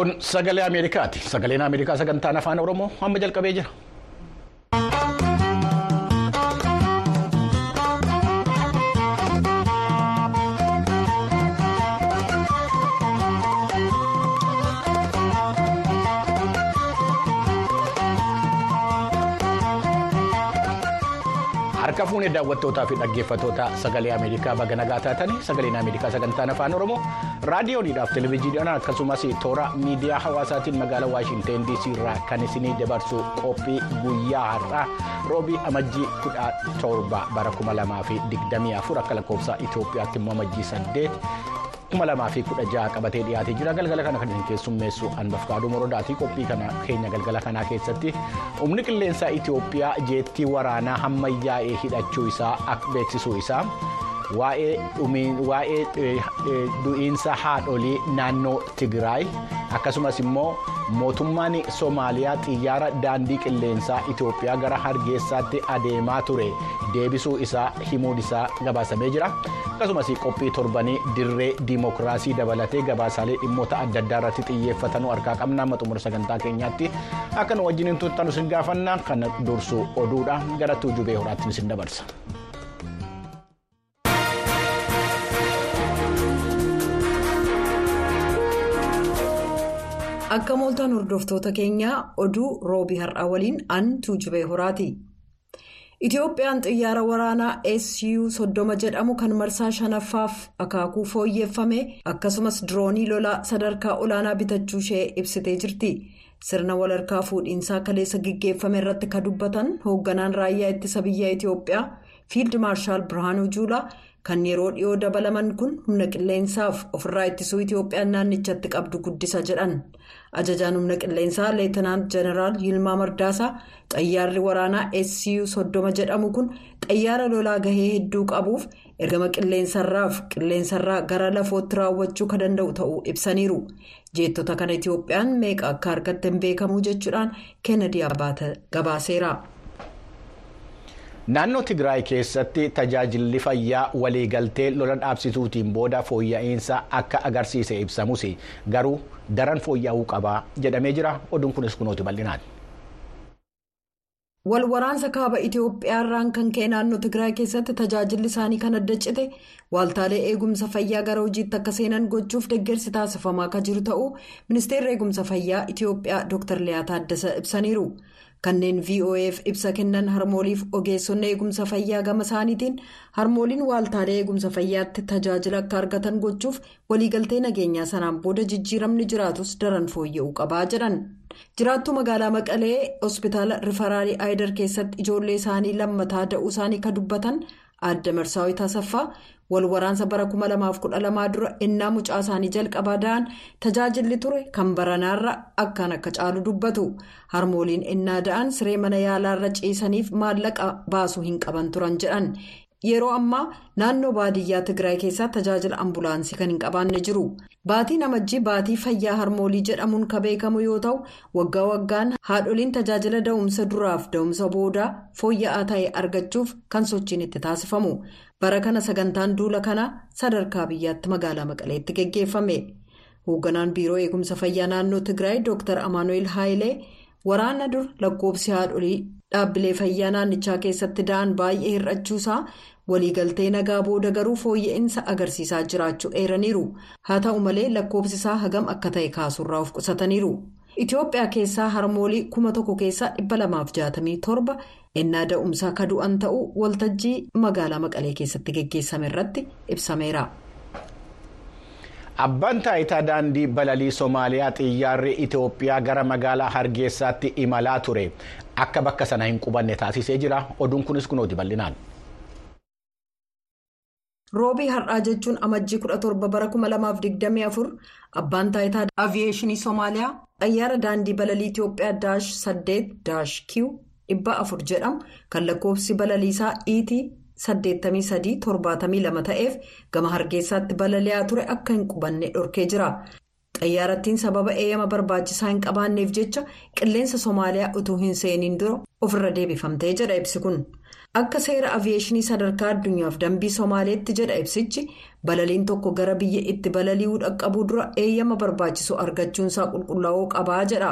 Kun sagalee Ameerikaati. Sagaleen Ameerikaa sagantaan afaan Oromoo amma jalqabee jira. Fuunee daawwattootaa fi dhaggeeffattoota sagalee Ameerikaa baga nagaa taatanii sagaleen Ameerikaa sagantaan afaan Oromoo raadiyooniidhaaf televezyiiniidhaan akkasumas toora miidiyaa hawaasaatiin magaalaa Waashinteen DC irraa kan isinii dabarsu qophii guyyaa har'aa roobii amajjii kudha torba bara kuma lamaa fi digdamii afur akka lakkoofsa Itoophiyaatti immoo amajjii saddeet. kuma lamaa fi kudha jaha qabatee dhiyaatee jira galgala kana kan keessummeessu anbafkaaduu morodaatii qophii kana keenya galgala kanaa keessatti humni qilleensaa Itoophiyaa jeettii waraanaa hammayyaa'ee hidhachuu isaa beeksisuu isaa waa'ee du'iinsa haadholii naannoo Tigraay akkasumas immoo mootummaan Soomaaliyaa xiyyaara daandii qilleensaa Itoophiyaa gara Hargeysaatti adeemaa ture deebisuu isaa himuun isaa gabaasamee jira. akkasumas qophii torbanii dirree diimokiraasii dabalatee gabaasaalee dhimmoota adda addaa irratti xiyyeeffatanuu harkaa qabna amma xumura sagantaa keenyaatti akka nu wajjin hin turtan isin gaafanna kan dursu oduudha gara tuujubee horaatti isin dabarsa. Akka mooltaan hordoftoota keenyaa oduu roobii har'aa waliin an tuujubee horaati. Itoophiyaan xiyyaara waraanaa SU soddoma jedhamu kan marsaa shanaffaaf akaakuu fooyyeffame akkasumas diroonii lolaa sadarkaa olaanaa bitachuu ishee ibsitee jirti. Sirna walharkaa fuudhiinsaa kaleessa gaggeeffame irratti kan dubbatan hoogganaan raayyaa ittisa biyya Itoophiyaa fiild maarshaal Birhaanuu Juulaa kan yeroo dhiyoo dabalaman kun humna qilleensaaf ofirraa ittisuu Itoophiyaan naannichatti qabdu guddisa jedhan. Ajajaan humna qilleensaa leetanaant jeneraal Yilmaa Mardaasaa xayyaarri waraanaa SU soddoma jedhamu kun xayyaara lolaa gahee hedduu qabuuf ergama qilleensarraaf qilleensarraa gara lafootti raawwachuu kan danda'u ta'uu ibsaniiru. Jeettota kana Itoophiyaan meeqa akka argatte hin beekamu jechuudhaan Kennedy Abaate gabaaseera. Naannoo Tigraay keessatti tajaajilli fayyaa waliigaltee lola dhaabsisuutiin booda fooyya'insa akka agarsiise ibsamus garuu daran fooyya'uu qabaa jedhamee jira. Oduun kunis kunuuti bal'inaan. Wal waraansa kaaba Itoophiyaarraan kan ka'e naannoo Tigraay keessatti tajaajilli isaanii kan adda cite waaltaalee eegumsa fayyaa gara hojiitti akka seenan gochuuf deeggarsi taasifamaa akka jiru ta'uu ministeerri eegumsa fayyaa Itoophiyaa Dr. Liyaa Taaddasa ibsaniiru. Kanneen VOA'f ibsa kennan harmooliif ogeessonni eegumsa fayyaa gama isaaniitiin harmooliin waaltaalee eegumsa fayyaatti tajaajila akka argatan gochuuf waliigaltee nageenyaa sanaan booda jijjiiramni jiraatus daran fooyya'uu qabaa jedhan. Jiraattuu magaalaa Maqalee hospitaala Rifaraalii Aayidar keessatti ijoollee isaanii lammataa da'uu isaanii kan dubbatan adda Marsaawii Tasaffaa wal waraansa bara 2012 dura ennaa mucaa isaanii jalqabaa da'an tajaajilli ture kan baranaarra akkaan akka caalu dubbatu. Harmooliin ennaa da'an siree mana yaalaarra ciisaniif maallaqa baasuu hin qaban turan jedhan yeroo ammaa naannoo baadiyyaa tigraay keessaa tajaajila ambulaansii kan hin qabaanne jiru. Baatiin amajjii baatii fayyaa harmoolii jedhamuun kan beekamu yoo ta'u waggaa waggaan haadholiin tajaajila da'umsa duraaf da'umsa boodaa fooyya'aa ta'e argachuuf kan sochiin itti taasifamu. bara kana sagantaan duula kanaa sadarkaa biyyaatti magaalaa maqaleetti geggeeffame. Hoogganaan biiroo eegumsa fayyaa naannoo tigraay dr. Amaanuel haayilee waraana dur lakkoofsi haadholii dhaabbilee fayyaa naannichaa keessatti da'an baay'ee hir'achuusaa waliigaltee nagaa booda garuu fooyya'insa agarsiisaa jiraachuu eeraniiru haa ta'u malee lakkoofsi isaa hagam akka ta'e kaasuurraa of qusataniiru. Itoophiyaa keessaa harmoolii kuma tokko keessaa dhibba lamaaf jaatamii torba ennaa da'umsaa ka du'an ta'uu waltajjii magaalaa maqalee keessatti geggeessame irratti ibsameera. Abbaan taayitaa daandii balalii Somaaliyaa xiyyaarri Itoophiyaa gara magaalaa Hargeysaatti imalaa ture akka bakka sana hin qubanne taasisee jira. Oduun kunis kunuuti bal'inaan. Roobii har'aa jechuun amajjii 17 bara 2024 abbaan taayitaa aviyeeshinii soomaaliyaa xayyaara daandii balalii itiyoophiyaa daash 8 daash q 400 jedhamu kan lakkoofsi balaliisaa et 8372 ta'eef gama hargeysaatti balali'aa ture akka hin qubanne dhorkee jira xayyaarattiin sababa eeyyama barbaachisaa hin qabaanneef jecha qilleensa soomaaliyaa utuu hin seeniin dura ofirra deebifamtee jedha ibsi kun. Akka seera aviyeeshinii sadarkaa addunyaaf dambii somaaleetti jedha ibsichi balaliin tokko gara biyya itti balali'uu dhaqqabuu dura eeyyama barbaachisu argachuunsaa qulqullaa'uu qabaa jedha.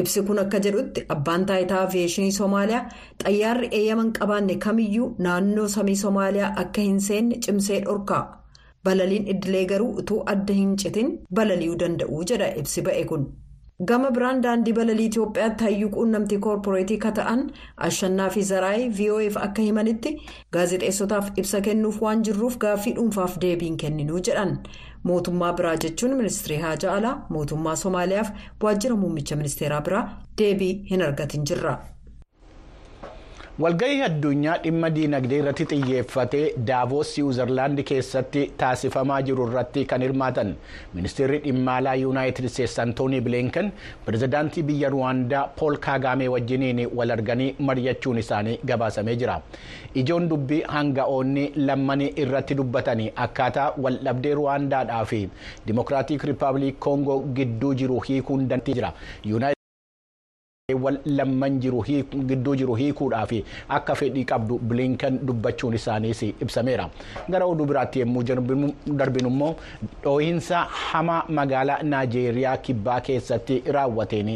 ibsi kun akka jedhutti abbaan taayitaa aviyeeshinii somaaliyaa xayyaarri eeyyama hin qabaanne kamiyyuu naannoo samii somaaliyaa akka hin seenne cimsee dhorka balaliin idilee garuu utuu adda hin citin balali'uu danda'u jedha ibsi ba'e kun. Gama biraan daandii balalii itiyoophiyaatti hayyuu quunnamtii koorporeetii ka ta'an ashannaa fi zaraayii vo'eef akka himanitti gaazexeessotaaf ibsa kennuuf waan jirruuf gaaffii dhuunfaaf deebiin kenninuu jedhan mootummaa biraa jechuun ministirii haajaa alaa mootummaa somaaliyaaf waajjira muummicha ministeeraa biraa deebii hin argatin jirra. Walgahii addunyaa dhimma diinagdee irratti xiyyeeffatee daavoos siwiizerlaandi keessatti taasifamaa jiru irratti kan hirmaatan ministeerri dhimma alaa yuunaayitid isteetsi antoonii bilinken pirezidaantii biyya ruwaandaa pool kaagaamee wajjiniin wal arganii mari'achuun isaanii gabaasamee jira ijoon dubbii hanga'oonni lammanii irratti dubbatanii akkaataa waldhabdee ruwaandaadhaa fi dimokiraatik riippaabilik koongoo gidduu jiru hiikuun dandeettii jira. Lamman jiru gidduu jiru hiikuudhaaf akka fedhii qabdu bilinkan dubbachuun isaaniis ibsameera gara oduu biraatti yommuu darbinu immoo dhoohinsa hamaa magaalaa naajeeriyaa kibbaa keessatti raawwateen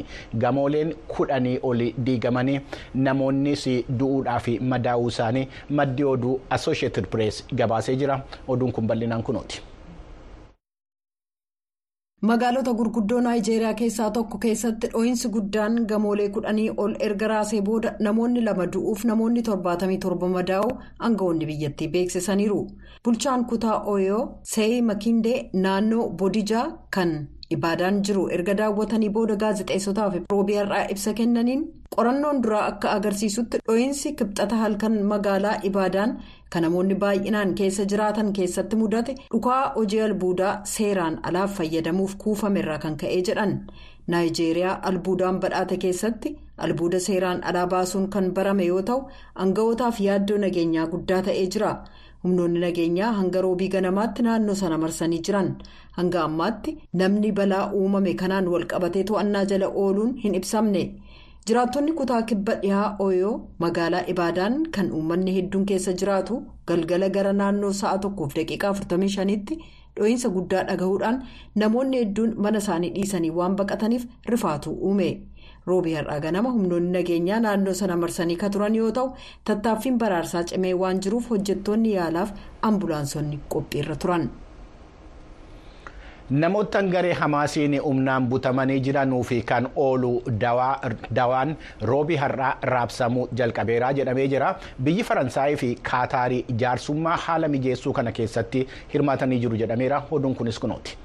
gamooleen kudhanii oli diigamanii namoonnis du'uudhaaf madaa'uu isaanii maddi oduu assosheetid pirees gabaasee jira oduun kun bal'inaan kunooti. Magaalota gurguddoo naayijeeriyaa keessaa tokko keessatti dhoohinsi guddaan gamoolee kudhanii ol erga raasee booda namoonni lama du'uuf namoonni torbaatamii torba madaa'u aangawoonni biyyattii beeksisaniiru. Bulchaan kutaa ooyoo seeyi makindee naannoo bodijaa kan ibaadaan jiru erga daawwatanii booda gaazexeessotaaf roobii har'aa ibsa kennaniin qorannoon duraa akka agarsiisutti dhoohinsi kibxata halkan magaalaa ibaadaan kan namoonni baay'inaan keessa jiraatan keessatti mudate dhukaa hojii albuudaa seeraan alaaf fayyadamuuf kuufamerraa kan ka'ee jedhan. Naayijeeriyaa albuudaan badhaate keessatti albuuda seeraan alaa baasuun kan barame yoo ta'u aanga'ootaaf yaaddoo nageenyaa guddaa ta'ee jira humnoonni nageenyaa hanga roobii ganamaatti naannoo sana marsanii jiran hanga ammaatti namni balaa uumame kanaan walqabatee to'annaa jala ooluun hin ibsamne. jiraattonni kutaa kibba dhihaa ooyoo magaalaa ibaadaan kan uummanni hedduun keessa jiraatu galgala gara naannoo sa'a tokkoof daqiiqaa 45tti dhoohinsa guddaa dhagahuudhaan namoonni hedduun mana isaanii dhiisanii waan baqataniif rifaatu uume roobii har'aa ganama humnoonni nageenyaa naannoo sana marsanii ka turan yoo ta'u tattaaffiin baraarsaa cimee waan jiruuf hojjettoonni yaalaaf ambulaansonni qophiirra turan. namoota garee hamaasiin humnaan butamanii jiranuu fi kan oolu dawaan roobii har'aa raabsamuu jalqabeeraa jedhamee jira biyyi faransaayii fi kaataarii jaarsummaa haala mijeessuu kana keessatti hirmaatanii jiru jedhameera oduun kunis kunooti.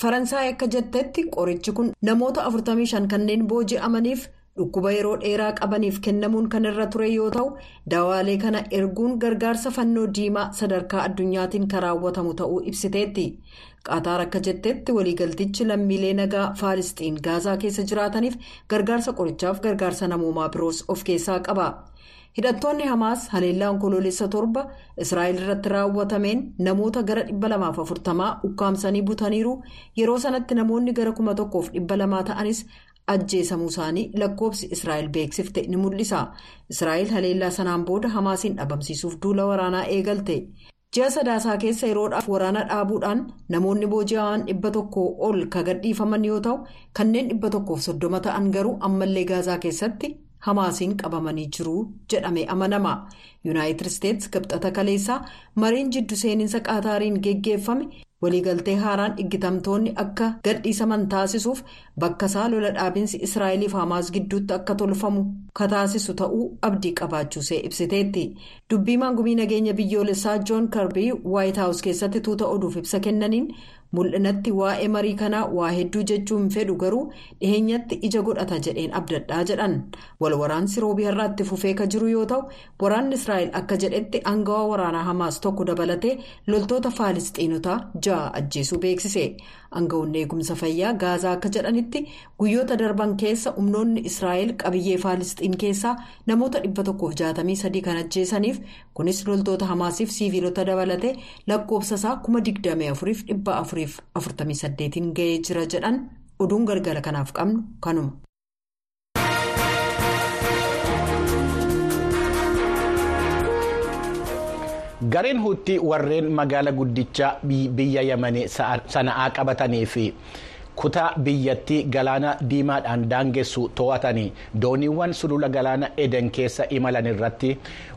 Faransaay akka jettetti qorichi kun namoota 45 kanneen booji'amaniif. dhukkuba yeroo dheeraa qabaniif kennamuun kan irra ture yoo ta'u dawaalee kana erguun gargaarsa fannoo diimaa sadarkaa addunyaatiin kan raawwatamu ta'uu ibsiteetti qaataar akka jettetti waliigaltichi lammiilee nagaa faalisxiin gaazaa keessa jiraataniif gargaarsa qorichaaf gargaarsa namoomaa biroos of keessaa qaba hidhattoonni hamaas haleellaa onkoloolessa torba israa'el irratti raawwatameen namoota gara 240 ukkaamsanii butaniiru yeroo sanatti namoonni gara 1200 ta'anis. ajjeesamuu isaanii lakkoobsi israa'el beeksifte ni mul'isa israa'el haleellaa sanaan booda hamaasiin dhabamsiisuuf duula waraanaa eegalte ji'a sadaasaa keessa yeroodhaaf waraana dhaabuudhaan namoonni booji'aman dhibba tokko ol ka gadhiifaman yoo ta'u kanneen dhibba tokkoof soddoma ta'an garuu ammallee gaazaa keessatti hamaasiin qabamanii jiru jedhame amanama yuunaayitid isteetsi kibxata kaleessaa mariin jiddu seeninsa qaataariin geggeeffame. waliigaltee haaraan iggitamtoonni akka gadhiisaman taasisuuf bakka isaa lola dhaabinsi israa'eliif hamaas gidduutti akka tolfamu ka taasisu ta'uu abdii qabaachuusee ibsiteetti dubbii maangumii nageenya biyyoolessaa joon karbii waayit haawus keessatti tuuta oduuf ibsa kennaniin mul'inatti waa'ee marii kanaa waa hedduu jechuu hin fedhu garuu dhiheenyatti ija godhata jedheen abdadhaa jedhan. Walwaraansi roobii har'aatti fufee ka jiru yoo ta'u waraanni israa'el akka jedhetti aangawaa waraanaa hamaas tokko dabalatee loltoota faalisxiinotaa ja'a ajjeesuu beeksise aangawoonni eegumsa fayyaa gaazaa akka jedhanitti guyyoota darban keessa humnoonni israa'el qabiyyee faalisxiin keessaa namoota 163 kan ajjeesaniif kunis loltoota hamaasiif siiviilota dabalatee lakkoofsa isaa 24,448 ga'ee jira jedhan oduun galgala kanaaf qabnu kanuma. Gareen huutii warreen magaala guddicha biyya yamanii sana'aa qabatanii fi kutaa biyyattii galaana diimaadhaan daangessu to'atanii dooniiwwan sulula galaana eden keessa imalan irratti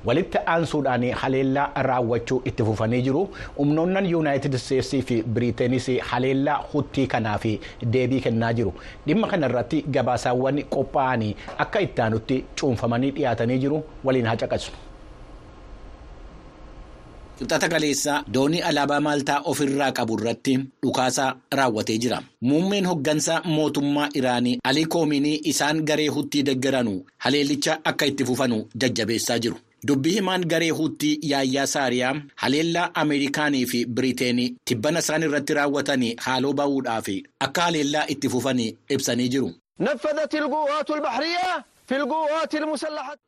walitti aansuudhaan haleellaa raawwachuu itti fufanii jiru. Humnoonnan yuunaayitid isteetsii fi biriiteenis haleellaa huutii kanaaf deebii kennaa jiru. Dhimma kana irratti gabaasaawwan qophaa'anii akka ittaanutti cuunfamanii dhiyaatanii jiru. Waliin haa caqasu. Qibxata kaleessaa doonii alaabaa maaltaa ofirraa qabu irratti dhukaasaa raawwatee jira. Muummeen hoggansa mootummaa Iraanii Alii Koominii isaan garee huutii deeggaranu haleellicha akka itti fufanu jajjabeessaa jiru. Dubbii himaan garee huutii yaayyaa saariyaa haleellaa Ameerikaanii fi Biriiteenii tibbana isaan irratti raawwatanii haaloo ba'uudhaaf akka haleellaa itti fufanii ibsanii jiru.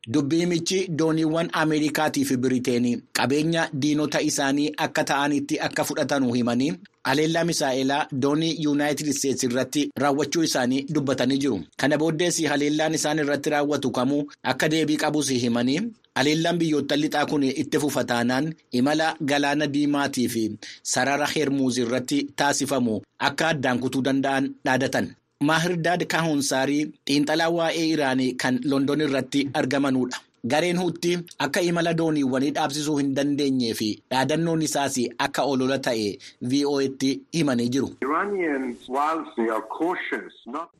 Dubbii himichi dooniiwwan Ameerikaatii fi Biriiteenii qabeenya diinota isaanii akka ta'anitti akka fudhatanu himanii haleellaa misaa'elaa doonii yuunaayitid isteetsi irratti raawwachuu isaanii dubbatanii jiru. Kana booddees haleellaan isaan irratti raawwatu kamuu akka deebii qabus himanii haleellaan biyyoota lixaa kun itti fufa taanaan imala galaana diimaatii fi sarara hermuuz irratti taasifamu akka addaan kutuu danda'an dhaadatan. Maahirdaad Kaahonsaarii xiinxalaa waa'ee Iraanii kan London irratti argamanudha. Gareen huutii akka imala dooniiwwanii dhaabsisuu hin dandeenyee fi dhaadannoon isaas akka olola ta'e VOA'tti himanii jiru.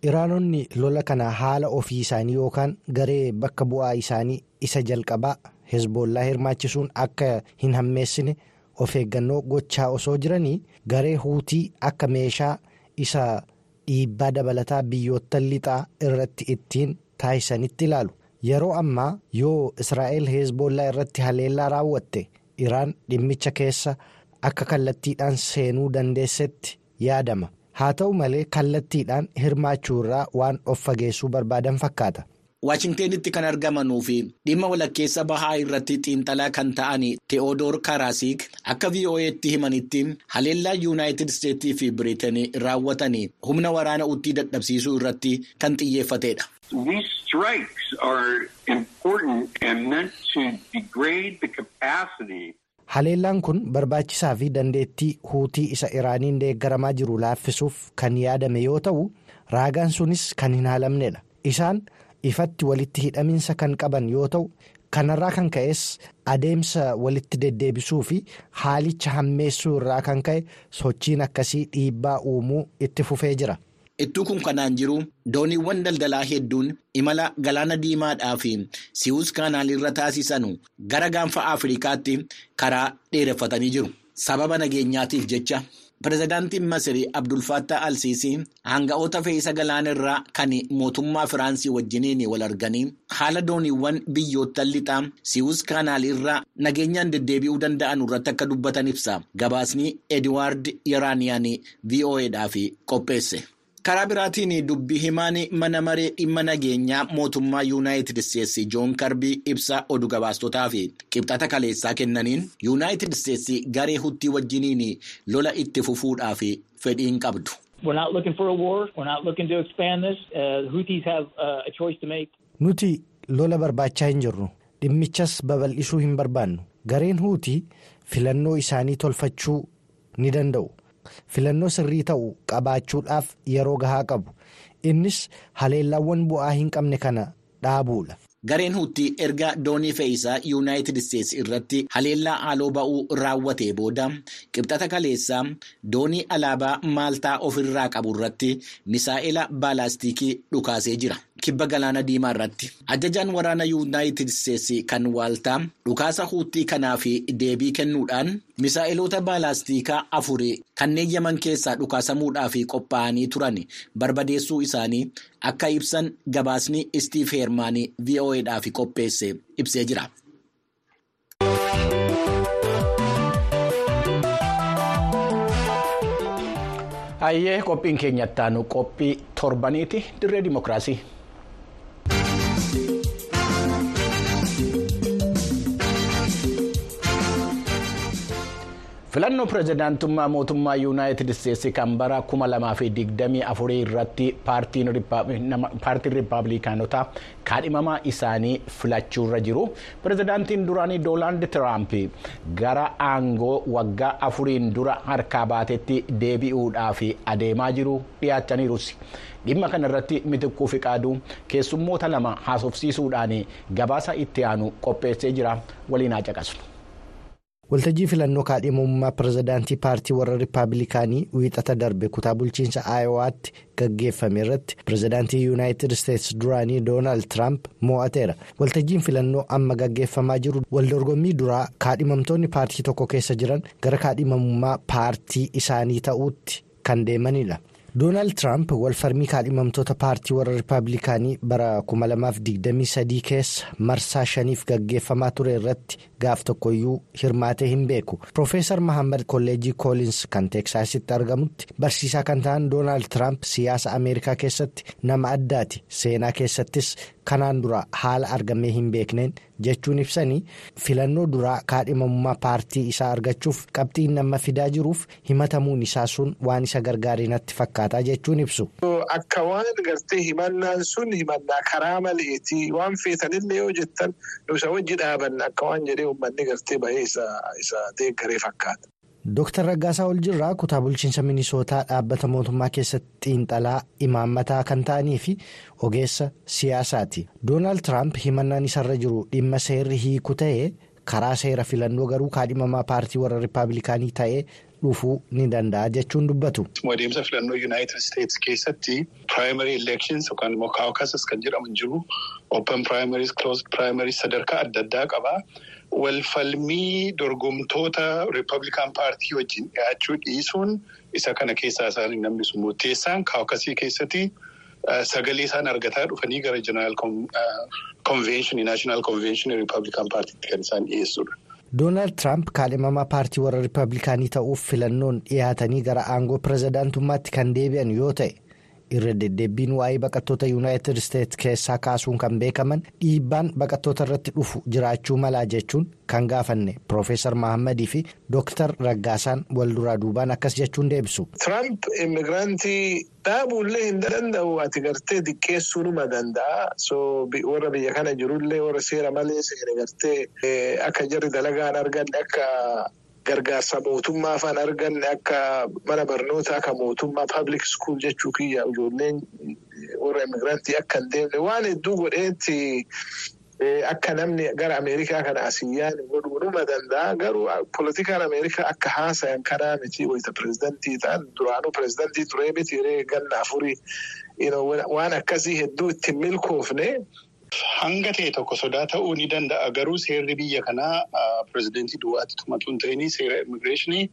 Iraanonni lola kana haala ofii isaanii yookaan garee bakka bu'aa isaanii isa jalqabaa hezbollaa hirmaachisuun akka hin hammeessine of eeggannoo gochaa osoo jiranii garee huutii akka meeshaa isa. Dhiibbaa dabalataa biyyoota lixaa irratti ittiin taasisanitti ilaalu yeroo ammaa yoo israa'el hezbollaa irratti haleellaa raawwatte iraan dhimmicha keessa akka kallattiidhaan seenuu dandeessetti yaadama haa ta'u malee kallattiidhaan hirmaachuu irraa waan of fageessuu barbaadan fakkaata. Waashingteenitti kan argamanuu fi dhimma walakkeessa bahaa irratti xiinxalaa kan ta'an Te'odoor Karaasiik akka VOA'tti himanitti haleellaa yuunaayitid isteetsii fi Biriitanii raawwatanii humna waraana huutii dadhabsiisuu irratti kan xiyyeeffatedha. Haleellaan kun barbaachisaa fi dandeettii huutii isa Iraaniin deeggaramaa jiru laaffisuuf kan yaadame yoo ta'u raagaan sunis kan hin haalamnedha. Isaan. Ifatti walitti hidhaminsa kan qaban yoo ta'u kanarraa kan ka'es adeemsa walitti deddeebisuu fi haalicha hammeessuu irraa kan ka'e sochiin akkasii dhiibbaa uumuu itti fufee jira. Ittuu kun kanaan jiru dooniiwwan daldalaa hedduun imala galaana diimaadhaa fi si'uus kaanaalirra taasisanu gara gaanfa Afrikaatti karaa dheereffatanii jiru. Sababa nageenyaatiif jecha. Pireezidaantiin Masirii Abdulfattah Alsiisii hanga'oota fe'isa galaanarraa kan mootummaa Firaansii wajjiniin wal arganii haala dooniiwwan biyyoota lixaa si'uus kaanaalirraa nageenyaan deddeebi'uu danda'an irratti akka dubbatan ibsa. Gabaasni Ediwaard Yeraaniyaan VOA'dhaaf qopheesse. Karaa biraatiin dubbii himaan mana maree dhimma nageenyaa mootummaa yuunaayitid isteetsi joon karbii ibsa oduu gabaastotaaf qibxata kaleessaa kennaniin yuunaayitid isteetsi garee huutii wajjiniin lola itti fufuudhaaf fedhiin qabdu. Nuti lola barbaachaa hin jirru. Dhimmichas babal'isuu hin barbaannu. Gareen huutii filannoo isaanii tolfachuu ni danda'u. Filannoo sirrii ta'u qabaachuudhaaf yeroo gahaa qabu innis haleellaawwan bu'aa hin qabne kana dhaabuudha. Gareen huutii erga doonii fe'isaa yuunaayitid isteetsi irratti haleellaa haaloo ba'uu raawwatee booda qibxata kaleessaa doonii alaabaa maaltaa ofirraa qabu irratti misaa'ela baalaastikii dhukaasee jira. Kibba galaana diimaa irratti ajajaan waraana yuunaayitid isteetsi kan waaltaa dhukaasa huutii kanaaf deebii kennuudhaan misaa'eloota baalaastikaa afurii kanneen yaman keessaa dhukaasamuudhaaf qophaa'anii turan barbadeessuu isaanii akka ibsan gabaasni istiif heermaanii vo'edhaaf qopheesse ibsee jira. Hayyee qophiin keenyatti aanu qophii torbaniiti dirree dimokiraasii. Filannoo pirezidaantummaa mootummaa yuunaayitid isteetsi kan bara 2024 irratti paartiin riippaabilikaanotaa kaadhimamaa isaanii filachuurra jiru. Pirezidaantiin duraanii doonaald tiraamp gara aangoo waggaa afuriin dura harkaa baatetti deebi'uudhaaf adeemaa jiru dhiyaachaniirus. Dhimma kana irratti mitikkuu fiqaaduu keessummoota lama haasofsiisuudhaan gabaasa itti aanu qopheessee jira. Waliin haa caqasnu. Waltajjii filannoo kaadhimamummaa pirezidaantii paartii warra riippaabilikaanii wiixata darbe kutaa bulchiinsa aayowaatti gaggeeffame irratti pirezidaantii yuunaayitid isteetsi duraanii doonaald tiraamp mo'ateera waltajjiin filannoo amma gaggeeffamaa jiru waldorgommii duraa kaadhimamtoonni paartii tokko keessa jiran gara kaadhimamummaa paartii isaanii ta'uutti kan deemanidha. Doonaald tiraamp walfarmii kaadhimamtoota paartii warra riippaabilikaanii bara 2023 keessa marsaa shaniif gaggeeffamaa ture irratti gaaf tokkoyyuu hirmaatee hin beeku piroofeesar mahammad kolleejii koolins kan teeksaasitti argamutti barsiisaa kan ta'an doonaald tiraamp siyaasa ameerikaa keessatti nama addaati seenaa keessattis kanaan dura haala argamee hin beekneen jechuun ibsanii filannoo duraa kaadhimamummaa paartii isaa argachuuf qabxiin nama fidaa jiruuf himatamuun isaa sun waan isa gargaaree natti fakkaataa jechuun ibsu. Akka waan gartee himannaan sun himannaa karaa maleeti waan feetanillee yoo jettan isa wajji dhaabanna akka waan jedhee uummanni gartee bahee isa deeggaree fakkaata. Dooktar Raggaasaa Oljirraa kutaa bulchiinsa Minisootaa dhaabbata mootummaa keessatti xiinxalaa imaammataa kan ta'anii fi ogeessa siyaasaati. Doonaald Tiraamp himannaan isarra jiru dhimma seerri hiiku ta'ee karaa seera filannoo garuu kaadhimamaa paartii warra riippaabilikaanii ta'ee dhufuu ni danda'a jechuun dubbatu. Adeemsa filannoo Yuunaayitid Isteetsi keessatti piraayimari eleekshins yookaan immoo kaawukasas kan jedhaman jiru open piraayimariis kiloosd piraayimariis sadarkaa adda addaa qaba. Walfalmii dorgomtoota riippablikaan paartii wajjin dhiyaachuu dhiisuun isa kana keessaa isaan hin namnisu. Murteessaan kaawukasii keessatti sagalee isaan argataa dhufanii gara jeneraal konvenshinii naashinaal konvenshinii riippablikaan paartiitti kan isaan dhiyeessudha. Doonaald Tiraamp kaadhimamaa paartii warra riippaabilikaanii ta'uuf filannoon dhiyaatanii gara aangoo pirezidaantummaatti kan deebi'an yoo ta'e irra deddeebbiin waa'ee baqattoota yuunaayitid isteetsi keessaa kaasuun kan beekaman dhiibbaan baqattoota irratti dhufu jiraachuu malaa jechuun kan gaafanne piroofeesar mahammadii fi dooktar raggaasaan walduraa duubaan akkas jechuun deebisu. Tiraamp immigraantii dhaabuullee hin danda'u ati gartee diqqeessuu numa danda'a warra biyya kana jirullee warra seera malee seera gartee akka jarri dalagaan arganne akka. Gargaarsa mootummaa afaan arganne akka mana barnootaa akka mootummaa pablic school jechuu kiyya ijoolleen warra immigraantii akka hin deemne waan hedduu godheetti akka namni gara Ameerikaa kana asiyyaan godhuu numa danda'a. Garuu poolitikaan Ameerikaa akka haasayan kanaa miti wayita pireezidantii ta'an duraanuu pireezidantii turee miti ganna afurii waan akkasii hedduu ittiin milkoofne. Hanga ta'e tokko sodaa ta'uu ni danda'a. Garuu seerri biyya kanaa pireezidantii duwwaatti tumatu hin ta'in seera immigireeshinii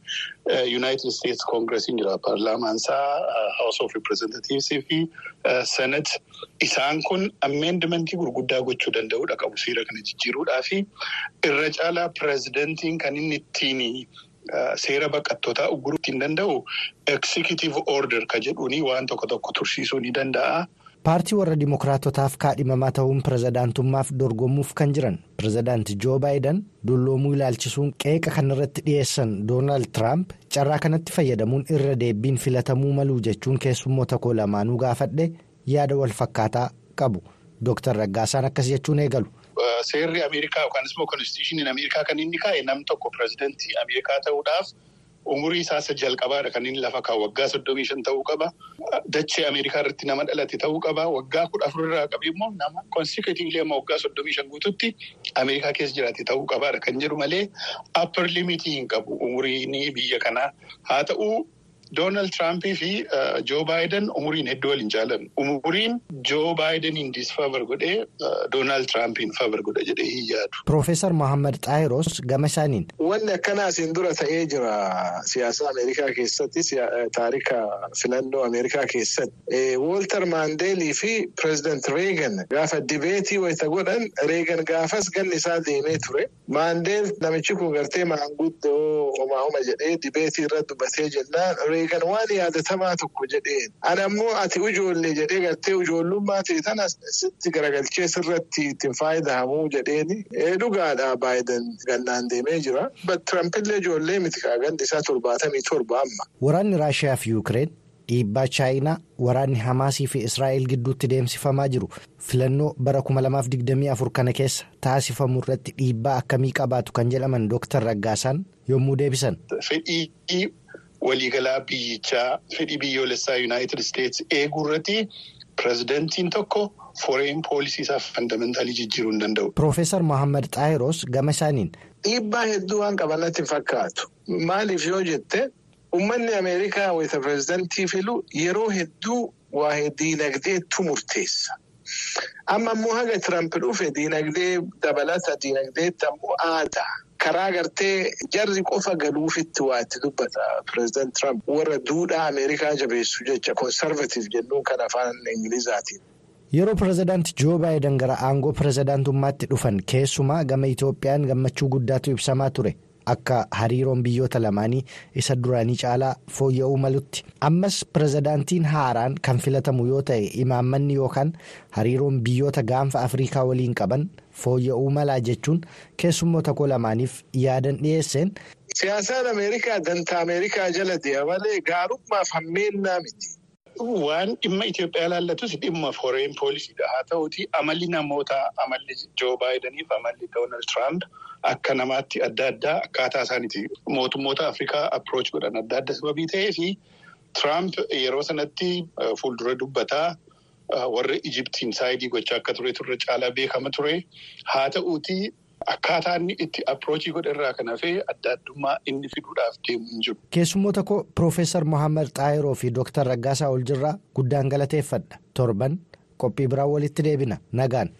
Yuunaayitid Isteetsi koongiresiin jira. Paarlaamaansaa Haawus oof Ripireezentatiivsii fi Senet isaan kun ameendimentii gurguddaa gochuu danda'udha qabu seera kana jijjiiruudhaa fi irra caalaa pireezidantiin kan inni ittiin seera baqattootaa ugguruu ittiin danda'u eksikitiiv order ka jedhuuni waan tokko tokko tursiisuu ni danda'a. Paartii warra dimookiraatotaaf kaadhimamaa ta'uun pirezidaantummaaf dorgomuuf kan jiran pirezidaanti joo baayidan dulloomuu ilaalchisuun qeeqa kanarratti dhiyeessan doonaald tiraamp carraa kanatti fayyadamuun irra deebiin filatamuu maluu jechuun keessummoota koo lamaanuu gaafadhe yaada wal fakkaataa qabu dooktar raggaasaan akkas jechuun eegalu. Seerri Ameerikaa yookaan immoo konstitushiniin Ameerikaa kan inni kaa'e nam tokko pirezidantii Ameerikaa ta'uudhaaf. Umurii isaa isa jalqabaadha kan inni lafa kaa'u waggaa soddomii shan ta'uu qaba. Dachee Ameerikaa irratti nama dhalate ta'uu qaba. Waggaa kudha afur irraa qabee immoo nama konsikutiivlee amma waggaa soddomii shan guututti Ameerikaa keessa jiraate ta'uu qabaadha kan jedhu malee upper limitii hin qabu umuriin biyya kanaa haa ta'u. Doonaald Tiraampii fi Joo Baayiden umuriin hedduu waliin jaalatan. Umuriin Joo Baayideniin disfavor godhee Doonaald Tiraampiin favor godha jedhee hin yaadu. Piroofeesar Mohaammed Xaayiroos gama isaaniin. Wanni akkanaa asiin dura ta'ee jira siyaasa Ameerikaa keessatti taarika filannoo Ameerikaa keessatti. Wooltar Maandeelii fi Pireezidaant Reegan gaafa dibeetii wayita godhan Reegan gaafas ganni isaa deemee ture. Maandeel namichi kun gartee maanguddoo homaa homa jedhee dibeetii irra dubbatee jennaan. Reegan waan yaadatamaa tokko jedheen. Ani ammoo ati ijoollee jedhee gartee ijoollummaa ta'e tana sitti garagalchee sirratti ittiin fayyadamu jedheeni. Dhugaadha baay'een gannaan deemee jira. Tirampillee ijoollee miti kaagandi isaa torbaatamii torba amma. Waraanni Raashiyaa fi Yuukireen dhiibbaa chaayinaa waraanni Hamaasii fi Israa'el gidduutti deemsifamaa jiru filannoo bara 2024 kana keessa taasifamu irratti dhiibbaa akkamii qabaatu kan jedhaman Dr. Raggaasaan yommuu deebisan. Fedhii waliigalaa biyyichaa fedhii biyyoolessaa Yuunaayitid Isteetsi eeguu irratti pirezidantiin tokko foreign poolisii isaa fandamentalii jijjiiruu hin danda'u. Piroofeesar Mohaammed Xaayiroos gama isaaniin. Dhiibbaa hedduu waan qaban natti fakkaatu. Maaliif yoo jette uummanni Ameerikaa wayita pirezidantii filu yeroo hedduu waa'ee diinagdeetu murteessa. Amma immoo haga Tiramp dhufe diinagdee dabalata diinagdeetti ammoo aadaa. Karaa gartee jarri qofa galuufitti waa itti dubbata pireezidant Tiramp warra duudhaa Ameerikaa jabeessu jecha konservatiif jennuun kan afaan Ingilizaatiin. Yeroo pireezidaanti Joo Baayiden gara aangoo pireezidaantummaatti dhufan keessumaa gama Itoophiyaan gammachuu guddaatu ibsamaa ture. Akka hariiroon biyyoota lamaanii isa duraanii caalaa fooyya'uu malutti ammas pireezidaantiin haaraan kan filatamu yoo ta'e imaammanni yookaan hariiroon biyyoota gaanfa afriikaa waliin qaban fooyya'uu malaa jechuun keessummoota koo lamaaniif yaadan dhiyeesseen. Siyaasaan Ameerikaa dantaa Ameerikaa jala deema malee gaarummaaf hammeennaa miti. Waan dhimma Itoophiyaa ilaallatus dhimma foreign poolisiidha. Haa ta'uuti amalli namoota amalli Joo Baayidaniif amalli Doonaald Tiraamp akka namaatti adda addaa akkaataa isaaniiti. Mootummoota Afrikaa approach godhan adda adda sababii ta'ee fi Tiraamp yeroo sanatti fuuldura dubbataa warra Ijiptiin saayidii gochaa akka ture turre caalaa beekama ture. Haa ta'uuti akkaataa inni itti approachii godhe irraa kan hafee adda addummaa inni fiduudhaaf deemu hin jiru. Keessummoota koo Piroofeesar Mohaammed Xaayiroo fi Dooktar Raggaasaa Oljirraa guddaan galateeffadha. Torban qophii biraan walitti deebina. Nagaan.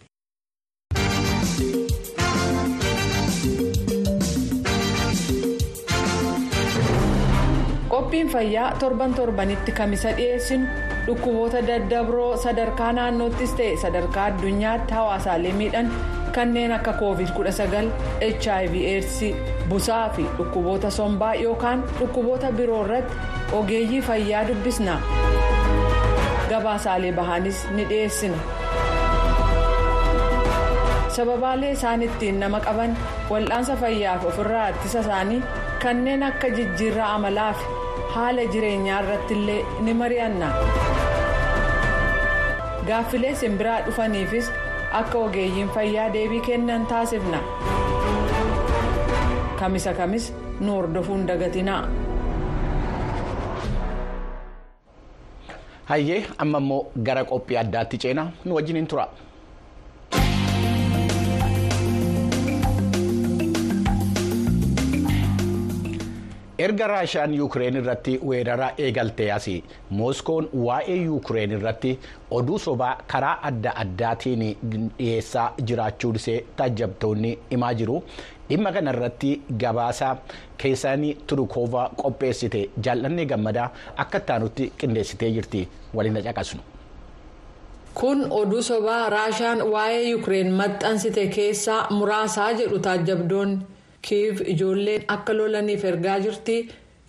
Qophiin fayyaa torban torbanitti kamisa dhiyeessinu dhukkuboota daddabroo sadarkaa naannoottis ta'e sadarkaa addunyaatti hawaasaalee miidhan kanneen akka covid 19 hiv aids busaa fi dhukkuboota sombaa yookaan dhukkuboota biroo irratti ogeeyyii fayyaa dubbisna gabaasaalee bahaanis ni dhiyeessina. sababaalee isaan ittiin nama qaban wal'aansa fayyaaf ofirraa ittisa isaanii kanneen akka jijjiirraa amalaa fi haala jireenyaa irratti illee ni mari'anna gaaffilee simbiraa dhufaniifis akka ogeeyyiin fayyaa deebii kennan taasifna kamisa kamis nu hordofuun dagatinaa. hayyee amma immoo gara qophii addaatti ceenaa nu wajjiniin tura. Erga raashiyaan yuukireen irratti weerara eegaltee asii mooskoon waa'ee yuukireen irratti oduu sobaa karaa adda addaatiin dhiyeessaa jiraachuu isee taajjabtoonni himaa jiru dhimma kana irratti gabaasa keessaanii turukoova qopheessite jaallannee gammadaa akka ittaanutti qindeessitee jirti waliin caqasnu. kun oduu sobaa raashiyaan waa'ee yuukireen maxxansite keessaa muraasaa jedhu taajjabdoonni. Kiiv ijoolleen akka lolaniif ergaa jirti.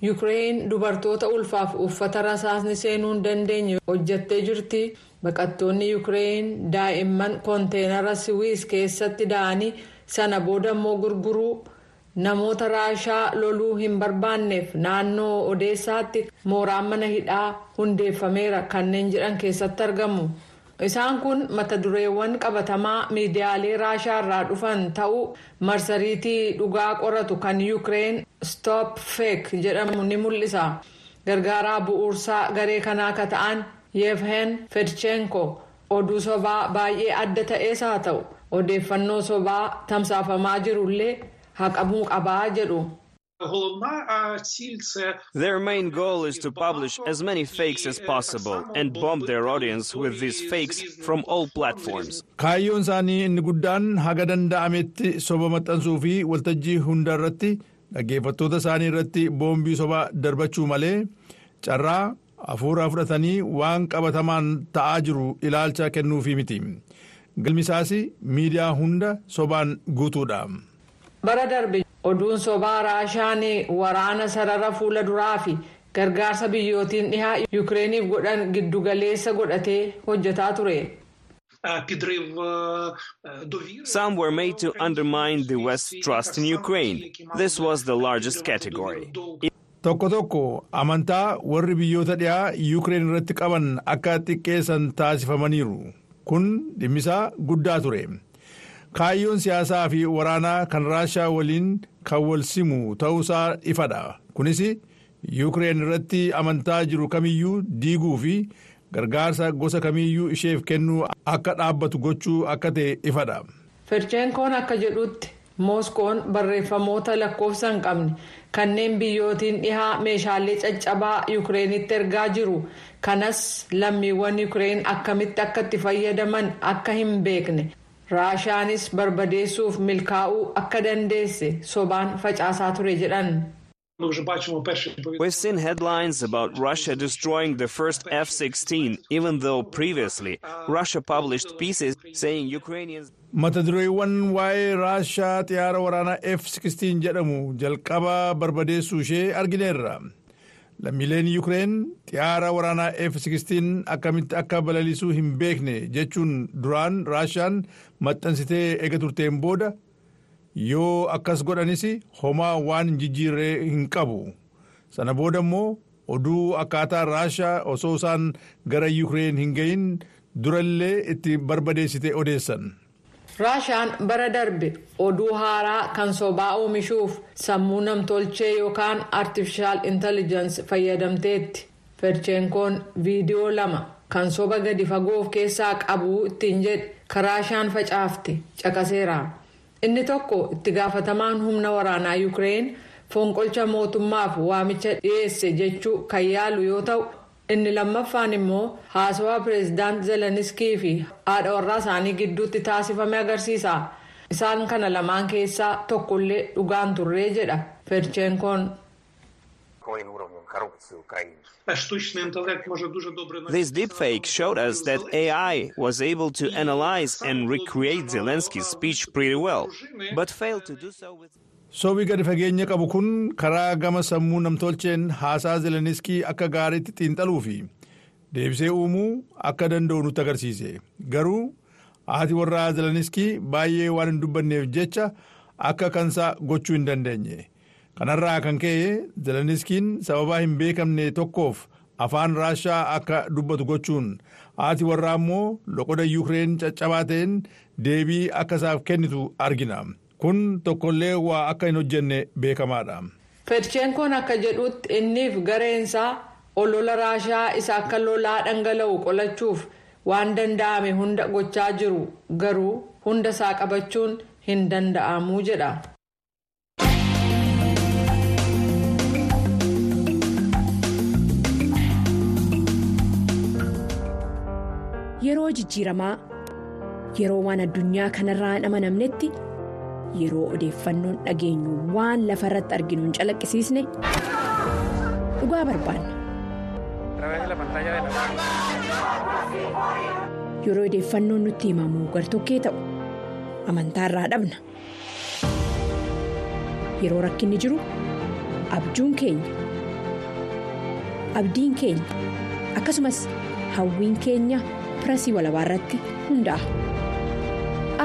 Yuukireen dubartoota ulfaaf uffata rasaasni seenuu hin dandeenye hojjattee jirti. Baqattoonni yuukireen daa'imman konteenara siwiis keessatti da'anii sana booda immoo gurguruu namoota raashaa loluu hin barbaanneef naannoo odeessaatti mooraan mana hidhaa hundeeffameera. Kanneen jedhan keessatti argamu. Isaan kun mata dureewwan qabatamaa miidiyaalee raashaa irraa dhufan ta'uu marsariitii dhugaa qoratu kan yuukireen stop fake jedhamu ni mul'isa gargaaraa bu'uursaa garee kanaa akka ta'an yevhen fedchenko oduu sobaa baay'ee adda ta'ees haa ta'u odeeffannoo sobaa tamsaafamaa jirullee haqamuu qabaa jedhu. Their main goal is to publish as many fakes as possible and bomb their audience with these fakes from all platforms. Kaayyoon isaanii inni guddaan haga danda'ametti soba maxxansuu fi waltajjii hunda irratti dhaggeeffattoota isaanii irratti boombii sobaa darbachuu malee carraa hafuuraa fudhatanii waan qabatamaan ta'aa jiru ilaalcha kennuufii miti. Galmisaas miidiyaa hunda sobaan guutuudha. bara darbe oduun sobaa raashaan waraana sarara fuula duraa fi gargaarsa biyyootiin dhihaa yukireeniif godhan giddugaleessa godhatee hojjetaa ture. Some were made to undermine the West's trust in Ukraine. This was the largest category. Tokko tokko amantaa warri biyyoota dhiyaa Yuukireen irratti qaban akka xiqqeessan taasifamaniiru. Kun dhimmisaa guddaa ture. Kaayyoon siyaasaa fi waraanaa kan Raashaa waliin kan wal simu ta'uusaa ifadha. Kunis Yuukireen irratti amantaa jiru kamiyyuu diiguu fi gargaarsa gosa kamiyyuu isheef kennuu akka dhaabbatu gochuu akka ta'e ifadha. Fercheenkoon akka jedhutti Mooskoon barreeffamoota lakkoofsa hin qabne kanneen biyyootiin dhihaa meeshaalee caccabaa Yukireenitti ergaa jiru. Kanas lammiiwwan Yukireen akkamitti akka itti fayyadaman akka hin beekne. Raashaanis barbadeessuuf milkaa'uu akka dandeesse sobaan facaasaa ture jedhan. We've seen headlines about Russia destroying the first F-16, even though previously Russia published pieces saying Ukrainians. Mata dureewwan waa'ee Raashaa xiyyaara waraanaa F-16 jedhamu jalqaba barbadeessuu ishee argineerra. Lammiileen Yukireen xiyyaara waraanaa F-16 akkamitti akka balaliisuu hin beekne jechuun duraan Raashaan maxxansitee eega turteen booda. yoo akkas godhanis homaa waan jijjiirree hin qabu sana booda immoo oduu akkaataa raashaa osoo isaan gara yuukireen hin gahin durallee itti barbadeessite odeessan. Raashaan bara darbe oduu haaraa kan sobaa oomishuuf sammuu namtolchee yookaan artifishaal intelligence fayyadamteetti fercheenkoon viidiyoo lama kan soba gadi fagoo of keessaa qabu ittiin jedhe karaashaan facaafte caqaseera. inni tokko itti gaafatamaan humna waraanaa yuukireen fonqolcha mootummaaf waamicha dhiyeesse jechuu kan yaalu yoo ta'u inni lammaffaan immoo haasawaa pireezidaant zeleniskii fi haadha warraa isaanii gidduutti taasifame agarsiisa isaan kana lamaan keessaa tokkollee dhugaan turree jedha fercheenkoon. This deepfake showed us that AI was able to analyze and recreate Zelensky's speech pretty well, but failed to do so with. Sobii gadi fageenya qabu kun karaa gama sammuu namtolcheen haasaa Zeleniskii akka gaariitti xiinxaluu fi deebisee uumuu akka danda'u nutti agarsiise. Garuu haati warraa Zeleniskii baay'ee waan hin dubbanneef jecha akka kansaa gochuu hin dandeenye. kanarraa kan ka'e zeleniskiin sababaa hin beekamne tokkoof afaan raashaa akka dubbatu gochuun haati warraa immoo loqoda yuukireen caccabaa ta'een deebii akka isaaf kennitu argina kun tokkollee waa akka hin hojjenne beekamaadha. fercheenkoon akka jedhutti inniif gareensaa olola raashaa isa akka lolaa dhangala'u qolachuuf waan danda'ame hunda gochaa jiru garuu hunda isaa qabachuun hin danda'amuu jedha. Yeroo jijjiiramaa yeroo waan addunyaa kanarraa hin amanamnetti yeroo odeeffannoon dhageenyu waan lafa irratti arginu hin calaqqisiisne dhugaa barbaanna. Yeroo odeeffannoon nutti himamu gartokkee ta'u amantaarraa dhabna. Yeroo rakkinni jiru abjuun keenya abdiin keenya akkasumas hawwiin keenya. pirasii walabaa irratti hundaa'a.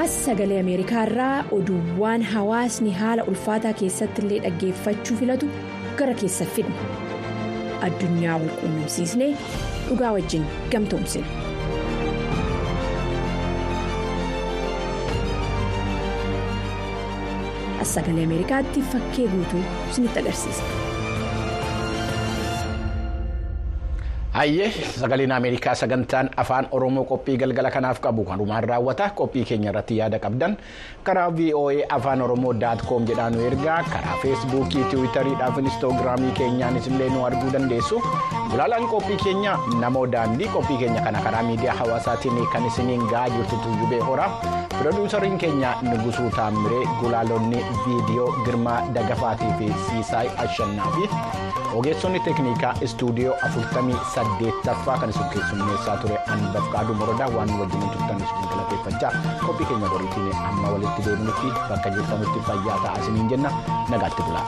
As sagalee Ameerikaa irraa oduuwwan hawaasni haala ulfaataa keessatti illee dhaggeeffachuu filatu gara keessa fidna. Addunyaa wal quunnamsiisnee dhugaa wajjin gamtoomsina. As sagalee Ameerikaatti fakkee guutuu isinitti agarsiisa. Hayyee sagaleen Ameerikaa sagantaan afaan Oromoo qophii galgala kanaaf qabu kanumaan raawwata. Qophii keenya irratti yaada qabdan karaa VOA afaan Oromoo daat koom jedhaan nu ergaa karaa feesbuukii tiwiitarii fi inistoogiraamii keenyaanis illee nu arguu dandeessu. Gulaalaan qophii keenya namoo daandii qophii keenya kana karaa miidiyaa hawaasaatiin kan isiniin gahaa jirtu tuujubee hora pirooduusariin keenya nugusuu taamiree gulaalonni viidiyoo girmaa dagafaatii fi siisaay ashannaa fi ogeessonni teeknikaa istuudiyoo afurtamii saddeettaffaa kan isin keessummeessaa ture anbaf qaaduu morodaa waan wajjin turtan isin galateeffachaa qophii keenya boriitiin amma walitti deebinutti bakka jirtanutti fayyaa ta'aa isiniin jenna nagaatti bulaa.